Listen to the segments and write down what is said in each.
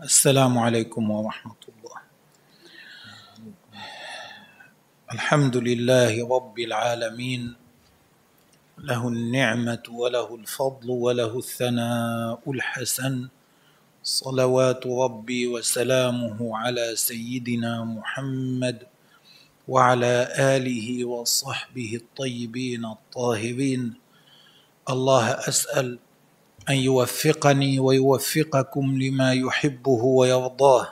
السلام عليكم ورحمة الله. الحمد لله رب العالمين. له النعمة وله الفضل وله الثناء الحسن. صلوات ربي وسلامه على سيدنا محمد وعلى آله وصحبه الطيبين الطاهرين. الله أسأل أن يوفقني ويوفقكم لما يحبه ويرضاه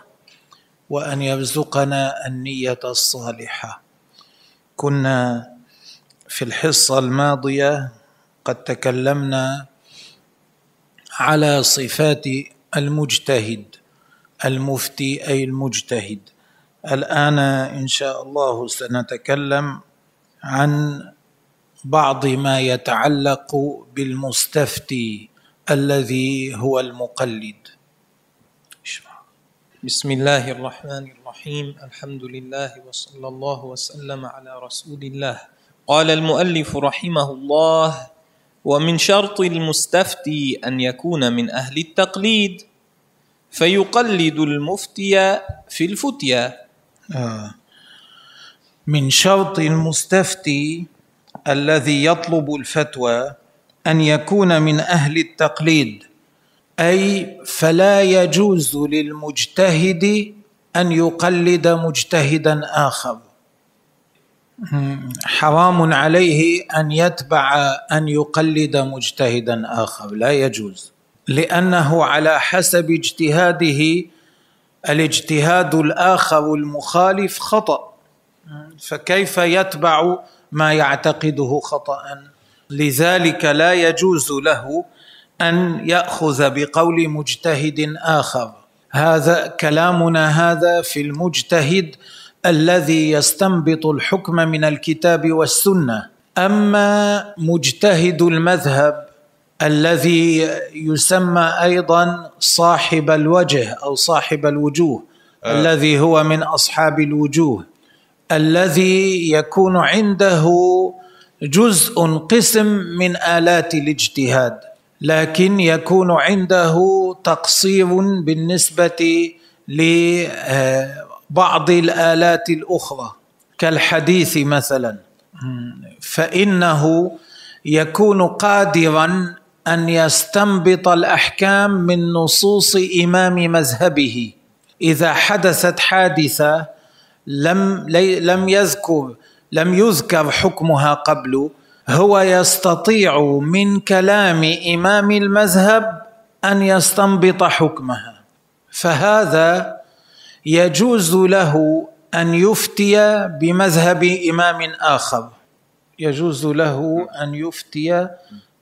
وأن يرزقنا النية الصالحة. كنا في الحصة الماضية قد تكلمنا على صفات المجتهد المفتي أي المجتهد. الآن إن شاء الله سنتكلم عن بعض ما يتعلق بالمستفتي. الذي هو المقلد. بسم الله الرحمن الرحيم. الحمد لله وصلى الله وسلم على رسول الله. قال المؤلف رحمه الله ومن شرط المستفتي أن يكون من أهل التقليد فيقلد المفتي في الفتيا. آه. من شرط المستفتي الذي يطلب الفتوى أن يكون من أهل التقليد. أي فلا يجوز للمجتهد أن يقلد مجتهدا آخر. حرام عليه أن يتبع أن يقلد مجتهدا آخر. لا يجوز. لأنه على حسب اجتهاده الاجتهاد الآخر المخالف خطأ. فكيف يتبع ما يعتقده خطا؟ لذلك لا يجوز له أن يأخذ بقول مجتهد آخر هذا كلامنا هذا في المجتهد الذي يستنبط الحكم من الكتاب والسنة أما مجتهد المذهب الذي يسمى أيضا صاحب الوجه أو صاحب الوجوه آه. الذي هو من أصحاب الوجوه الذي يكون عنده جزء قسم من آلات الاجتهاد لكن يكون عنده تقصير بالنسبة لبعض الآلات الأخرى. كالحديث مثلا فإنه يكون قادرا أن يستنبط الأحكام من نصوص إمام مذهبه. إذا حدثت حادثة لم لم يذكر لم يذكر حكمها قبل هو يستطيع من كلام إمام المذهب أن يستنبط حكمها. فهذا يجوز له أن يفتي بمذهب إمام آخر. يجوز له أن يفتي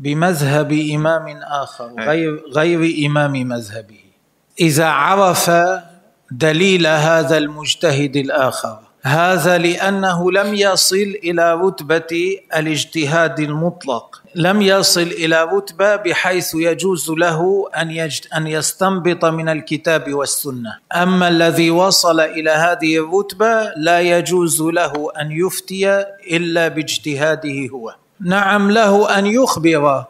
بمذهب إمام آخر غير غير إمام مذهبه. إذا عرف دليل هذا المجتهد الآخر. هذا لأنه لم يصل إلى رتبة الاجتهاد المطلق. لم يصل إلى رتبة بحيث يجوز له أن أن يستنبط من الكتاب والسنة. أما الذي وصل إلى هذه الرتبة لا يجوز له أن يفتي إلا باجتهاده هو. نعم له أن يخبر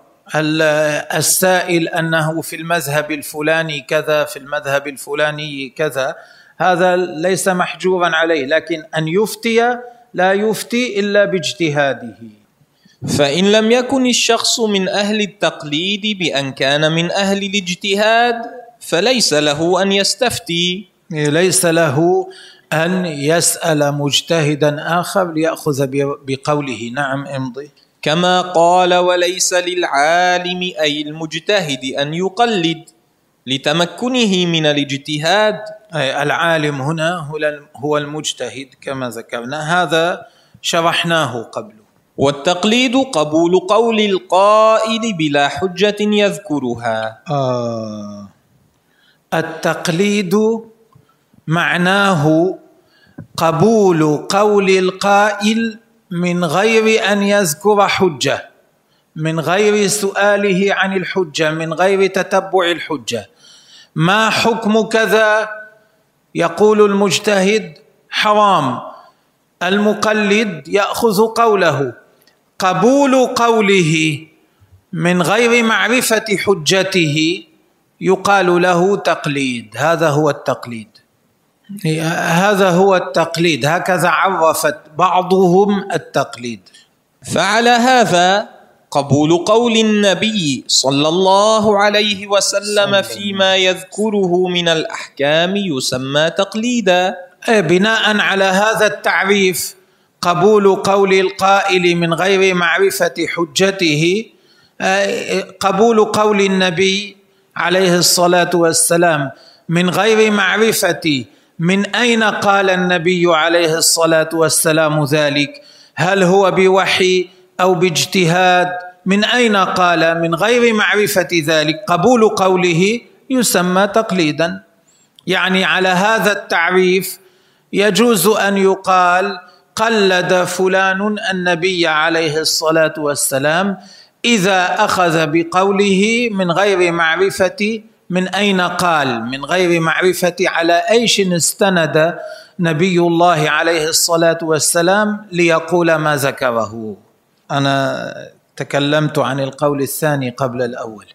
السائل أنه في المذهب الفلاني كذا في المذهب الفلاني كذا. هذا ليس محجورا عليه لكن أن يفتي لا يفتي إلا باجتهاده. فإن لم يكن الشخص من أهل التقليد بأن كان من أهل الاجتهاد فليس له أن يستفتي. ليس له أن يسأل مجتهدا آخر ليأخذ بقوله. نعم امضي. كما قال وليس للعالم أي المجتهد أن يقلد لتمكنه من الاجتهاد العالم هنا هو المجتهد كما ذكرنا. هذا شرحناه قبل. والتقليد قبول قول القائل بلا حجة يذكرها. آه. التقليد معناه قبول قول القائل من غير أن يذكر حجة من غير سؤاله عن الحجة من غير تتبع الحجة. ما حكم كذا؟ يقول المجتهد حرام المقلد يأخذ قوله. قبول قوله من غير معرفة حجته يقال له تقليد. هذا هو التقليد. هذا هو التقليد. هكذا عرفت بعضهم التقليد. فعلى هذا قبول قول النبي صلى الله عليه وسلم فيما يذكره من الأحكام يسمى تقليدا. بناء على هذا التعريف قبول قول القائل من غير معرفة حجته قبول قول النبي عليه الصلاة والسلام من غير معرفة من أين قال النبي عليه الصلاة والسلام ذلك؟ هل هو بوحي أو باجتهاد؟ من أين قال؟ من غير معرفة ذلك. قبول قوله يسمى تقليدا. يعني على هذا التعريف يجوز أن يقال قلد فلان النبي عليه الصلاة والسلام إذا أخذ بقوله من غير معرفة من أين قال؟ من غير معرفة على أيش استند نبي الله عليه الصلاة والسلام ليقول ما ذكره. أنا تكلمت عن القول الثاني قبل الأول.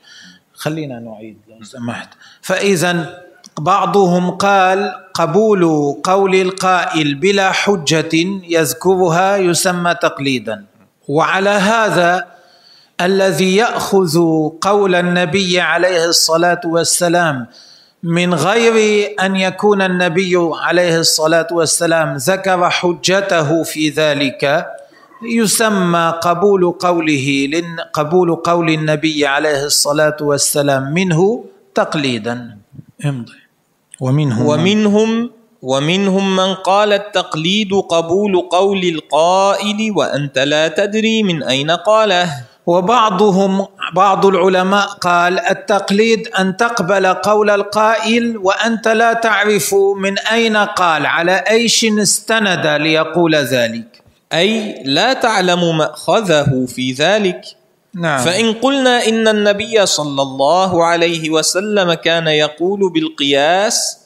خلينا نعيد لو سمحت. فاذا بعضهم قال قبول قول القائل بلا حجة يذكرها يسمى تقليدا. وعلى هذا الذي يأخذ قول النبي عليه الصلاة والسلام من غير أن يكون النبي عليه الصلاة والسلام ذكر حجته في ذلك يسمى قبول قوله قبول قول النبي عليه الصلاة والسلام منه تقليدا. امضي. ومنهم ومنهم ومنهم من قال التقليد قبول قول القائل وأنت لا تدري من أين قاله. وبعضهم بعض العلماء قال التقليد أن تقبل قول القائل وأنت لا تعرف من أين قال على أيش استند ليقول ذلك. أي لا تعلم مأخذه في ذلك نعم. فإن قلنا إن النبي صلى الله عليه وسلم كان يقول بالقياس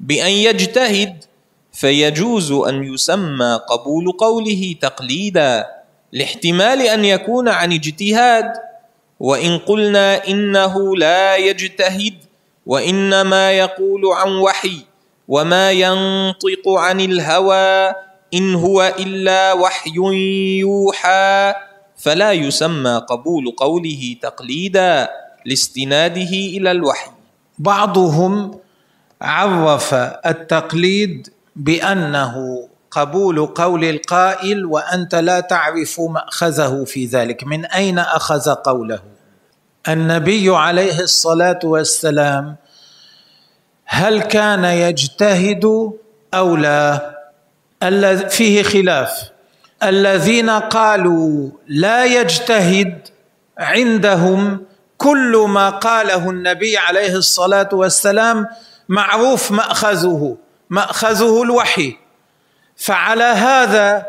بأن يجتهد فيجوز أن يسمى قبول قوله تقليدا لاحتمال أن يكون عن اجتهاد وإن قلنا إنه لا يجتهد وإنما يقول عن وحي وما ينطق عن الهوى إن هو إلا وحي يوحى فلا يسمى قبول قوله تقليدا لاستناده إلى الوحي. بعضهم عرف التقليد بأنه قبول قول القائل وأنت لا تعرف مأخذه في ذلك. من أين أخذ قوله؟ النبي عليه الصلاة والسلام هل كان يجتهد أو لا؟ فيه خلاف. الذين قالوا لا يجتهد عندهم كل ما قاله النبي عليه الصلاة والسلام معروف مأخذه مأخذه الوحي. فعلى هذا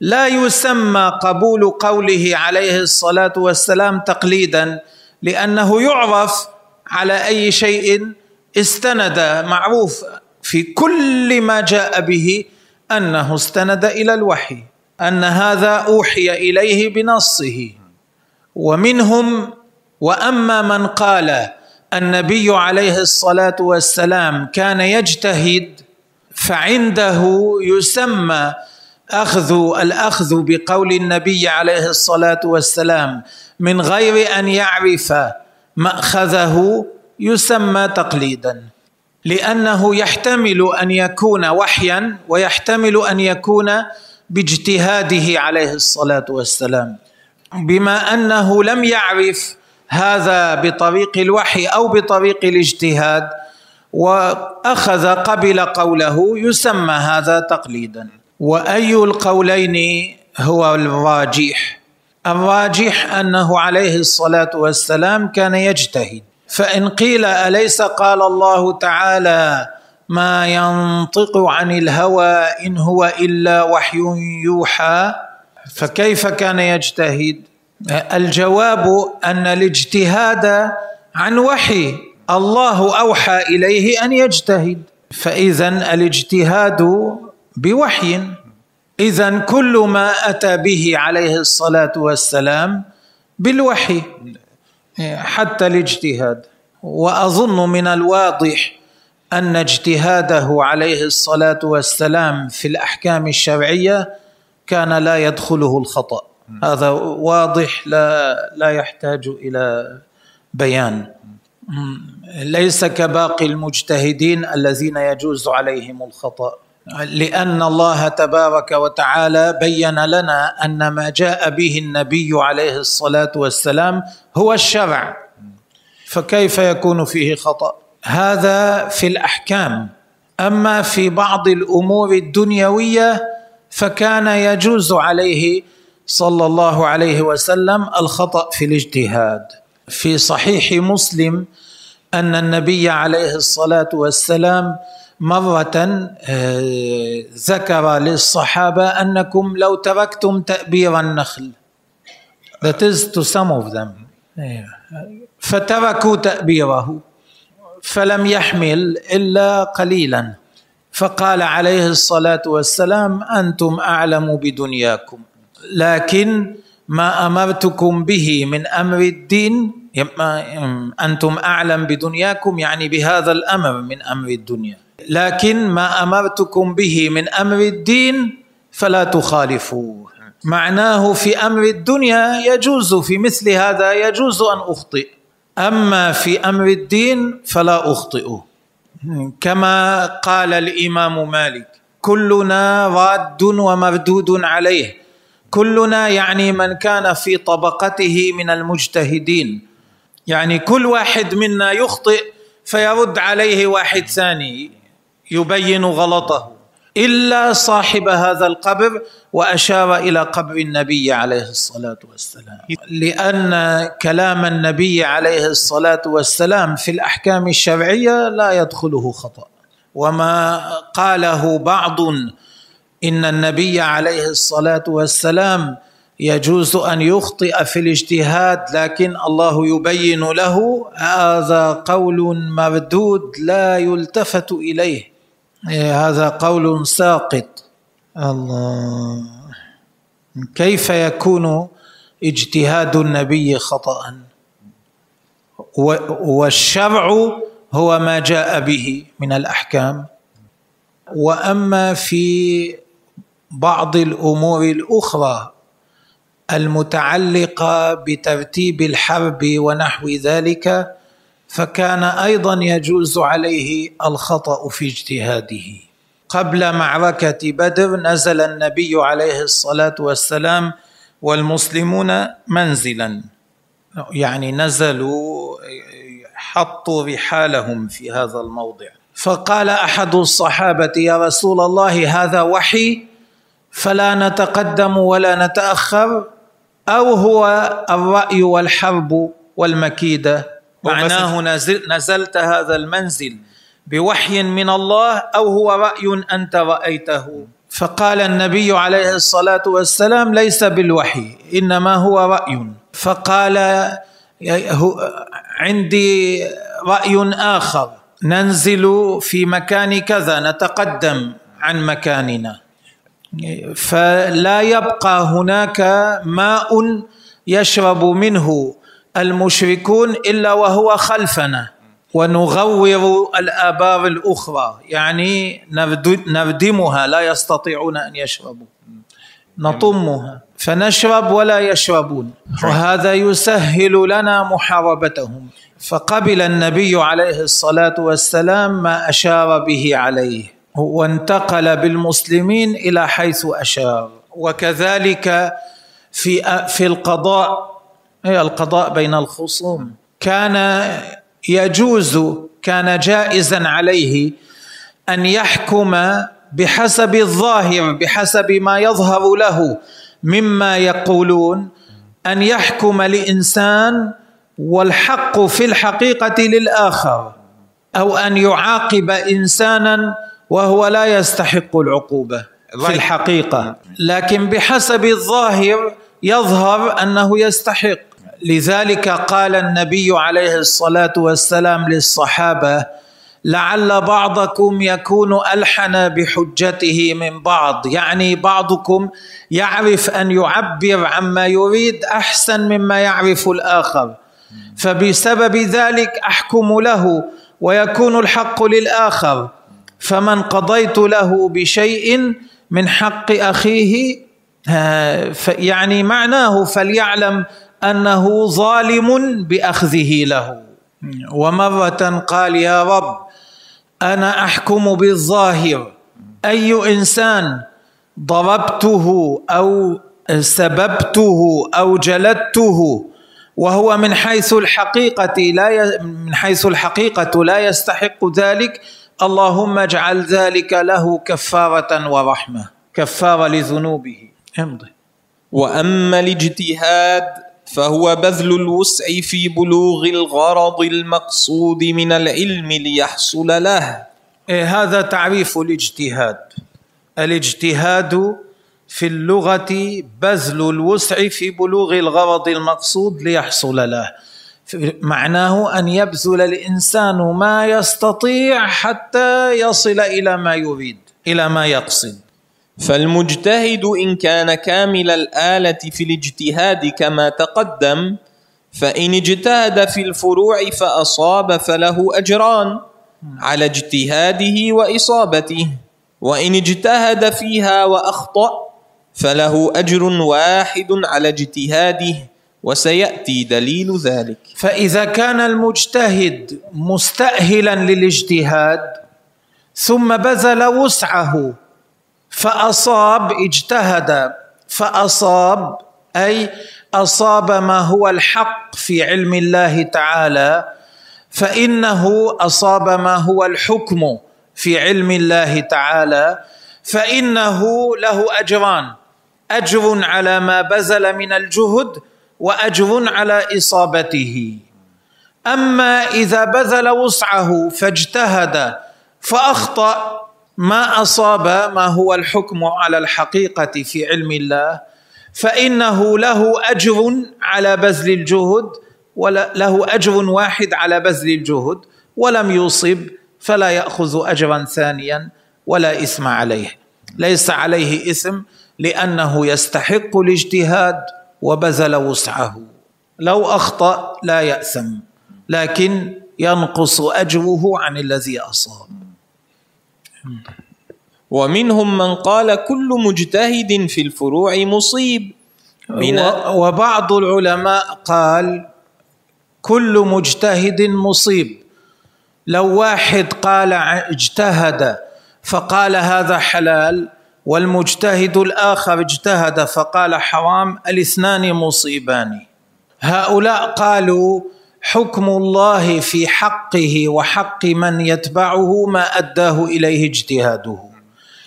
لا يسمى قبول قوله عليه الصلاة والسلام تقليدا لأنه يعرف على أي شيء استند معروف في كل ما جاء به أنه استند إلى الوحي أن هذا أوحي إليه بنصه. ومنهم وأما من قال النبي عليه الصلاة والسلام كان يجتهد فعنده يسمى أخذ الأخذ بقول النبي عليه الصلاة والسلام من غير أن يعرف مأخذه يسمى تقليدا. لأنه يحتمل أن يكون وحيا ويحتمل أن يكون باجتهاده عليه الصلاة والسلام. بما أنه لم يعرف هذا بطريق الوحي أو بطريق الاجتهاد وأخذ قبل قوله يسمى هذا تقليدا. وأي القولين هو الراجح الراجح أنه عليه الصلاة والسلام كان يجتهد. فإن قيل أليس قال الله تعالى ما ينطق عن الهوى إن هو إلا وحي يوحى؟ فكيف كان يجتهد؟ الجواب أن الاجتهاد عن وحي الله أوحى إليه أن يجتهد. فاذا الاجتهاد بوحي. اذا كل ما أتى به عليه الصلاة والسلام بالوحي. حتى الاجتهاد. وأظن من الواضح أن اجتهاده عليه الصلاة والسلام في الأحكام الشرعية كان لا يدخله الخطأ. هذا واضح لا لا يحتاج إلى بيان. ليس كباقي المجتهدين الذين يجوز عليهم الخطأ. لأن الله تبارك وتعالى بين لنا أن ما جاء به النبي عليه الصلاة والسلام هو الشرع. فكيف يكون فيه خطأ؟ هذا في الأحكام. أما في بعض الأمور الدنيوية فكان يجوز عليه صلى الله عليه وسلم الخطأ في الاجتهاد. في صحيح مسلم أن النبي عليه الصلاة والسلام مرة آه، ذكر للصحابة أنكم لو تركتم تأبير النخل. That is to some of them. فتركوا تأبيره فلم يحمل إلا قليلا. فقال عليه الصلاة والسلام أنتم أعلم بدنياكم. لكن ما أمرتكم به من أمر الدين أنتم أعلم بدنياكم يعني بهذا الأمر من أمر الدنيا. لكن ما أمرتكم به من أمر الدين فلا تخالفوه. معناه في أمر الدنيا يجوز في مثل هذا يجوز أن أخطئ. أما في أمر الدين فلا اخطئ كما قال الإمام مالك كلنا راد ومردود عليه. كلنا يعني من كان في طبقته من المجتهدين. يعني كل واحد منا يخطئ فيرد عليه واحد ثاني. يبين غلطه إلا صاحب هذا القبر وأشار إلى قبر النبي عليه الصلاة والسلام. لأن كلام النبي عليه الصلاة والسلام في الأحكام الشرعية لا يدخله خطأ. وما قاله بعض إن النبي عليه الصلاة والسلام يجوز أن يخطئ في الاجتهاد لكن الله يبين له هذا قول مردود لا يلتفت إليه. هذا قول ساقط. الله. كيف يكون اجتهاد النبي خطأ؟ والشرع هو ما جاء به من الأحكام. وأما في بعض الأمور الأخرى المتعلقة بترتيب الحرب ونحو ذلك فكان أيضا يجوز عليه الخطأ في اجتهاده. قبل معركة بدر نزل النبي عليه الصلاة والسلام والمسلمون منزلا. يعني نزلوا حطوا رحالهم في هذا الموضع. فقال أحد الصحابة يا رسول الله هذا وحي فلا نتقدم ولا نتأخر أو هو الرأي والحرب والمكيدة؟ معناه نزل نزلت هذا المنزل بوحي من الله أو هو رأي أنت رأيته. فقال النبي عليه الصلاة والسلام ليس بالوحي إنما هو رأي. فقال عندي رأي آخر ننزل في مكان كذا نتقدم عن مكاننا. فلا يبقى هناك ماء يشرب منه. المشركون إلا وهو خلفنا. ونغور الابار الأخرى. يعني نردمها لا يستطيعون أن يشربوا. نطمها. فنشرب ولا يشربون. وهذا يسهل لنا محاربتهم. فقبل النبي عليه الصلاة والسلام ما أشار به عليه. وانتقل بالمسلمين إلى حيث أشار. وكذلك في في القضاء هي القضاء بين الخصوم. كان يجوز كان جائزا عليه أن يحكم بحسب الظاهر بحسب ما يظهر له مما يقولون أن يحكم لإنسان والحق في الحقيقة للآخر أو أن يعاقب انسانا وهو لا يستحق العقوبة في الحقيقة. لكن بحسب الظاهر يظهر أنه يستحق. لذلك قال النبي عليه الصلاة والسلام للصحابة لعل بعضكم يكون ألحن بحجته من بعض. يعني بعضكم يعرف أن يعبر عما يريد أحسن مما يعرف الآخر. فبسبب ذلك أحكم له ويكون الحق للآخر. فمن قضيت له بشيء من حق أخيه يعني معناه فليعلم أنه ظالم بأخذه له. ومرة قال يا رب أنا أحكم بالظاهر. أي إنسان ضربته أو سببته أو جلدته وهو من حيث الحقيقة لا ي... من حيث الحقيقة لا يستحق ذلك اللهم اجعل ذلك له كفارة ورحمة كفارة لذنوبه. امضي. وأما الاجتهاد فهو بذل الوسع في بلوغ الغرض المقصود من العلم ليحصل له. إيه هذا تعريف الاجتهاد. الاجتهاد في اللغة بذل الوسع في بلوغ الغرض المقصود ليحصل له. معناه أن يبذل الإنسان ما يستطيع حتى يصل إلى ما يريد إلى ما يقصد. فالمجتهد إن كان كامل الآلة في الاجتهاد كما تقدم فإن اجتهد في الفروع فأصاب فله أجران على اجتهاده وإصابته وإن اجتهد فيها وأخطأ فله أجر واحد على اجتهاده وسيأتي دليل ذلك. فإذا كان المجتهد مستاهلا للاجتهاد ثم بذل وسعه فأصاب اجتهد. فأصاب أي أصاب ما هو الحق في علم الله تعالى فإنه أصاب ما هو الحكم في علم الله تعالى فإنه له أجران. أجر على ما بذل من الجهد وأجر على إصابته. أما إذا بذل وسعه فاجتهد فأخطأ. ما أصاب ما هو الحكم على الحقيقة في علم الله فإنه له أجر على بذل الجهد وله أجر واحد على بذل الجهد ولم يصب فلا يأخذ أجرا ثانيا ولا إثم عليه. ليس عليه إثم لأنه يستحق الاجتهاد وبذل وسعه. لو أخطأ لا يأثم لكن ينقص أجره عن الذي أصاب. ومنهم من قال كل مجتهد في الفروع مصيب. وبعض العلماء قال كل مجتهد مصيب. لو واحد قال اجتهد فقال هذا حلال والمجتهد الآخر اجتهد فقال حرام الاثنان مصيبان. هؤلاء قالوا حكم الله في حقه وحق من يتبعه ما أداه إليه اجتهاده.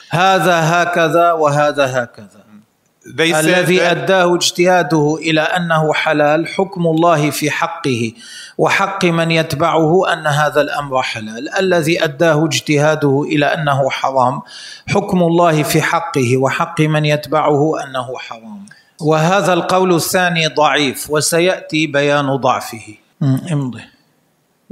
هذا هكذا وهذا هكذا. الذي أداه اجتهاده إلى أنه حلال حكم الله في حقه وحق من يتبعه أن هذا الأمر حلال. الذي أداه اجتهاده إلى أنه حرام حكم الله في حقه وحق من يتبعه أنه حرام. وهذا القول الثاني ضعيف وسيأتي بيان ضعفه. امضي.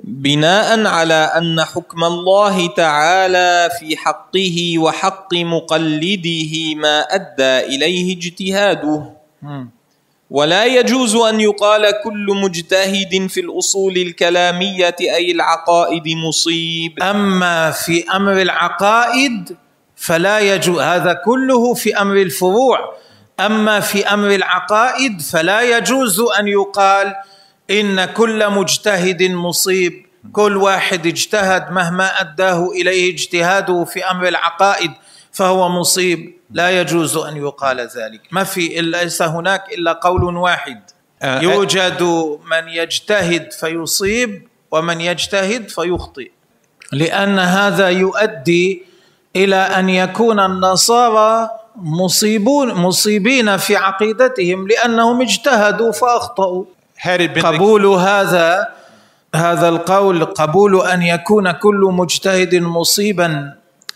بناء على أن حكم الله تعالى في حقه وحق مقلده ما أدى إليه اجتهاده. ولا يجوز أن يقال كل مجتهد في الأصول الكلامية أي العقائد مصيب. أما في أمر العقائد فلا يجوز هذا كله في أمر الفروع. أما في أمر العقائد فلا يجوز أن يقال إن كل مجتهد مصيب. كل واحد اجتهد مهما أداه إليه اجتهاده في أمر العقائد فهو مصيب. لا يجوز أن يقال ذلك. ما في ليس هناك إلا قول واحد. آه، يوجد من يجتهد فيصيب ومن يجتهد فيخطئ. لأن هذا يؤدي إلى أن يكون النصارى مصيبون مصيبين في عقيدتهم لأنهم اجتهدوا فأخطأوا. قبول هذا هذا القول قبول أن يكون كل مجتهد مصيبا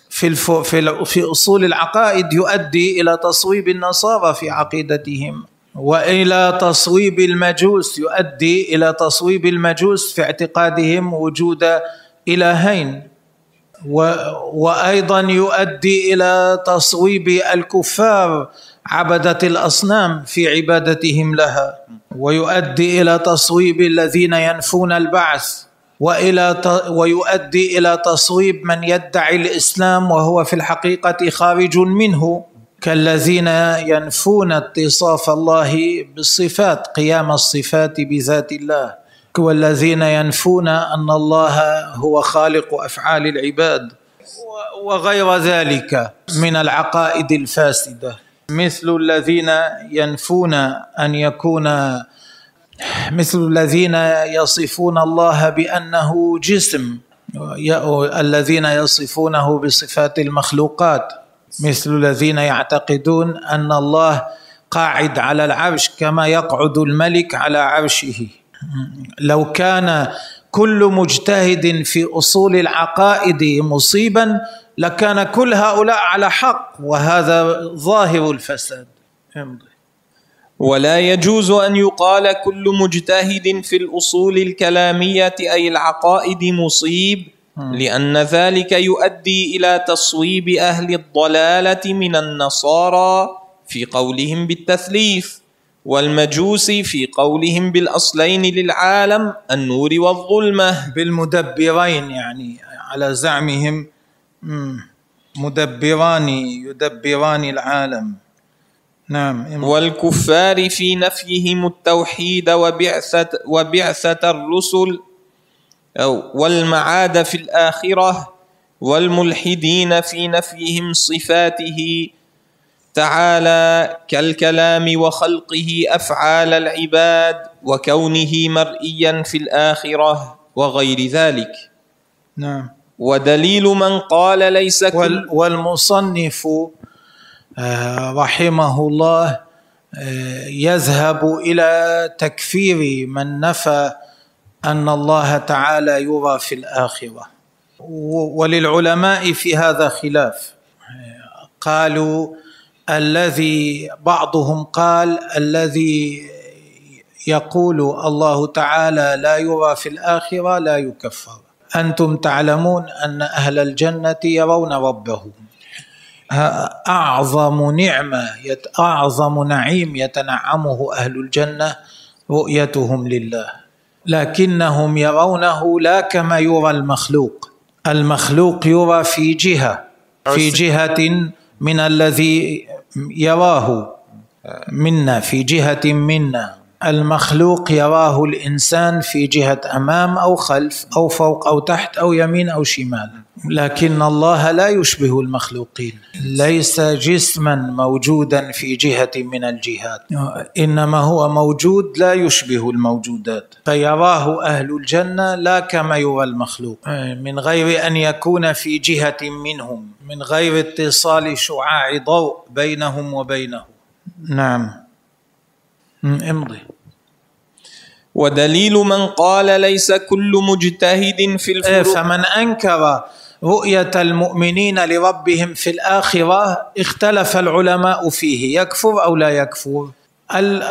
في. في في أصول العقائد يؤدي إلى تصويب النصارى في عقيدتهم وإلى تصويب المجوس يؤدي إلى تصويب المجوس في اعتقادهم وجود إلهين. وأيضا يؤدي إلى تصويب الكفار عبدة الأصنام في عبادتهم لها ويؤدي إلى تصويب الذين ينفون البعث وإلى ويؤدي إلى تصويب من يدعي الإسلام وهو في الحقيقة خارج منه. كالذين ينفون اتصاف الله بالصفات قيام الصفات بذات الله. والذين ينفون أن الله هو خالق أفعال العباد. وغير ذلك من العقائد الفاسدة. مثل الذين ينفون أن يكون مثل الذين يصفون الله بأنه جسم الذين يصفونه بصفات المخلوقات. مثل الذين يعتقدون أن الله قاعد على العرش كما يقعد الملك على عرشه. لو كان كل مجتهد في أصول العقائد مصيبا لكان كل هؤلاء على حق وهذا ظاهر الفساد. ولا يجوز أن يقال كل مجتهد في الأصول الكلامية أي العقائد مصيب لأن ذلك يؤدي إلى تصويب أهل الضلالة من النصارى في قولهم بالتثليث والمجوس في قولهم بالأصلين للعالم النور والظلمة. بالمدبرين يعني على زعمهم مدبران يدبران العالم. نعم والكفار في نفيهم التوحيد وبعثة, وبعثة الرسل والمعاد في الآخرة والملحدين في نفيهم صفاته. تعالى كالكلام وخلقه أفعال العباد وكونه مرئيا في الآخرة وغير ذلك. نعم. ودليل من قال ليس كل والمصنف آه، رحمه الله آه، يذهب إلى تكفير من نفى أن الله تعالى يرى في الآخرة. وللعلماء في هذا خلاف. قالوا الذي بعضهم قال الذي يقول الله تعالى لا يرى في الآخرة لا يكفر. أنتم تعلمون أن أهل الجنة يرون ربهم. أعظم نعمة أعظم نعيم يتنعمه أهل الجنة رؤيتهم لله. لكنهم يرونه لا كما يرى المخلوق. المخلوق يرى في جهة في جهة من الذي يراه منا في جهة منا. المخلوق يراه الإنسان في جهة أمام أو خلف أو فوق أو تحت أو يمين أو شمال. لكن الله لا يشبه المخلوقين. ليس جسما موجودا في جهة من الجهات. إنما هو موجود لا يشبه الموجودات. فيراه أهل الجنة لا كما يرى المخلوق. من غير أن يكون في جهة منهم. من غير اتصال شعاع ضوء بينهم وبينه. نعم. امضي. ودليل من قال ليس كل مجتهد في الفروع إيه، فمن أنكر رؤية المؤمنين لربهم في الآخرة اختلف العلماء فيه يكفر أو لا يكفر.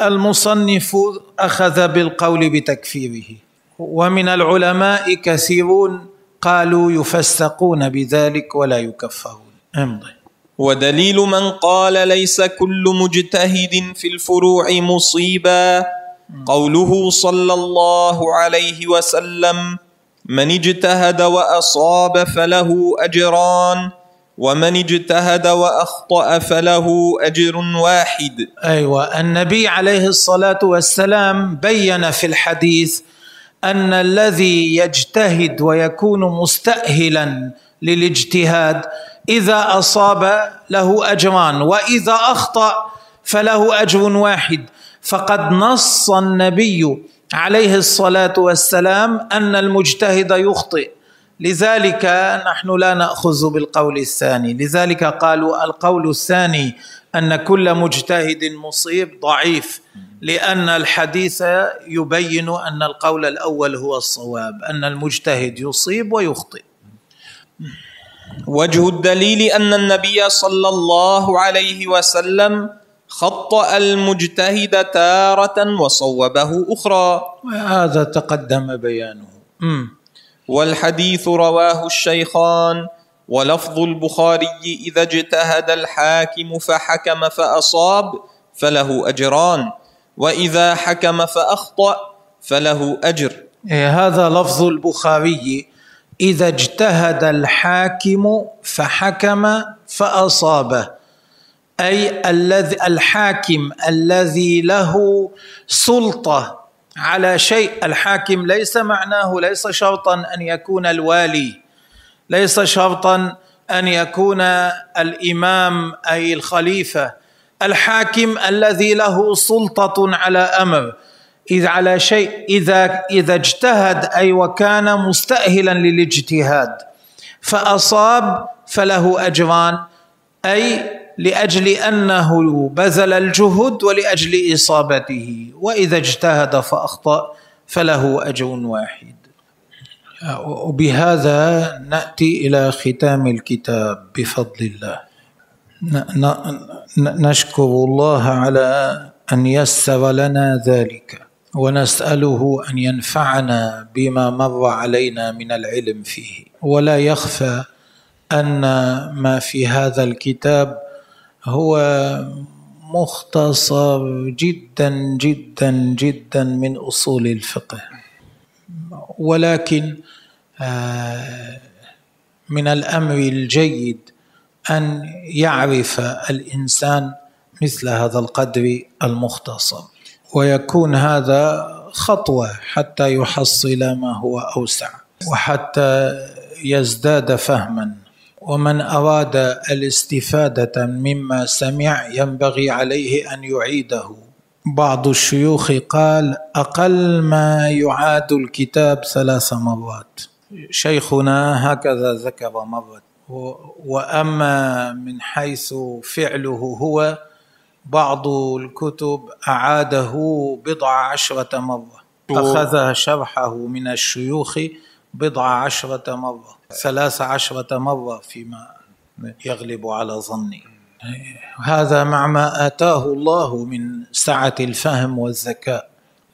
المصنف أخذ بالقول بتكفيره. ومن العلماء كثيرون قالوا يفسقون بذلك ولا يكفرون. امضي. ودليل من قال ليس كل مجتهد في الفروع مصيبا. قوله صلى الله عليه وسلم من اجتهد وأصاب فله أجران ومن اجتهد وأخطأ فله أجر واحد. أيوه النبي عليه الصلاة والسلام بين في الحديث أن الذي يجتهد ويكون مستاهلا للاجتهاد إذا أصاب له أجران وإذا أخطأ فله أجر واحد. فقد نص النبي عليه الصلاة والسلام أن المجتهد يخطئ. لذلك نحن لا نأخذ بالقول الثاني. لذلك قالوا القول الثاني أن كل مجتهد مصيب ضعيف لأن الحديث يبين أن القول الأول هو الصواب أن المجتهد يصيب ويخطئ. وجه الدليل أن النبي صلى الله عليه وسلم خطأ المجتهد تارة وصوبه أخرى. وهذا تقدم بيانه. والحديث رواه الشيخان ولفظ البخاري إذا اجتهد الحاكم فحكم فأصاب فله أجران وإذا حكم فأخطأ فله أجر. إيه، هذا لفظ البخاري. إذا اجتهد الحاكم فحكم فأصابه. أي الذي الحاكم الذي له سلطة على شيء الحاكم ليس معناه ليس شرطا أن يكون الوالي. ليس شرطا أن يكون الإمام أي الخليفة. الحاكم الذي له سلطة على أمر. إذ على شيء إذا إذا اجتهد أي وكان مستاهلا للاجتهاد. فأصاب فله أجران أي لأجل أنه بذل الجهد ولأجل إصابته. وإذا اجتهد فأخطأ فله أجر واحد. وبهذا نأتي إلى ختام الكتاب بفضل الله. نشكر الله على أن يسر لنا ذلك. ونسأله أن ينفعنا بما مر علينا من العلم فيه. ولا يخفى أن ما في هذا الكتاب هو مختصر جدا جدا جدا من أصول الفقه. ولكن آه، من الأمر الجيد أن يعرف الإنسان مثل هذا القدر المختصر. ويكون هذا خطوة حتى يحصل ما هو أوسع وحتى يزداد فهما. ومن أراد الاستفادة مما سمع ينبغي عليه أن يعيده. بعض الشيوخ قال أقل ما يعاد الكتاب ثلاث مرات. شيخنا هكذا ذكر مرة. وأما من حيث فعله هو بعض الكتب أعاده بضع عشرة مرة أخذ شرحه من الشيوخ بضع عشرة مرة ثلاث عشرة مرة فيما يغلب على ظني. هذا مع ما آتاه الله من سعة الفهم والذكاء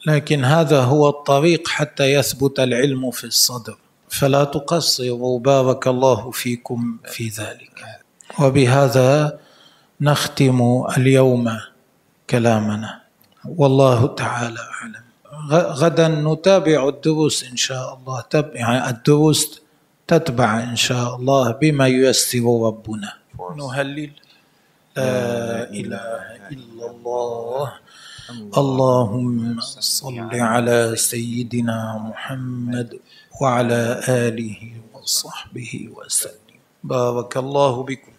لكن هذا هو الطريق حتى يثبت العلم في الصدر. فلا تقصروا بارك الله فيكم في ذلك. وبهذا نختم اليوم كلامنا. والله تعالى أعلم. غدا نتابع الدروس إن شاء الله. تب يعني الدروس تتبع إن شاء الله بما ييسر ربنا. نهلل. لا إله إلا الله. اللهم صل على سيدنا محمد وعلى آله وصحبه وسلم. بارك الله بكم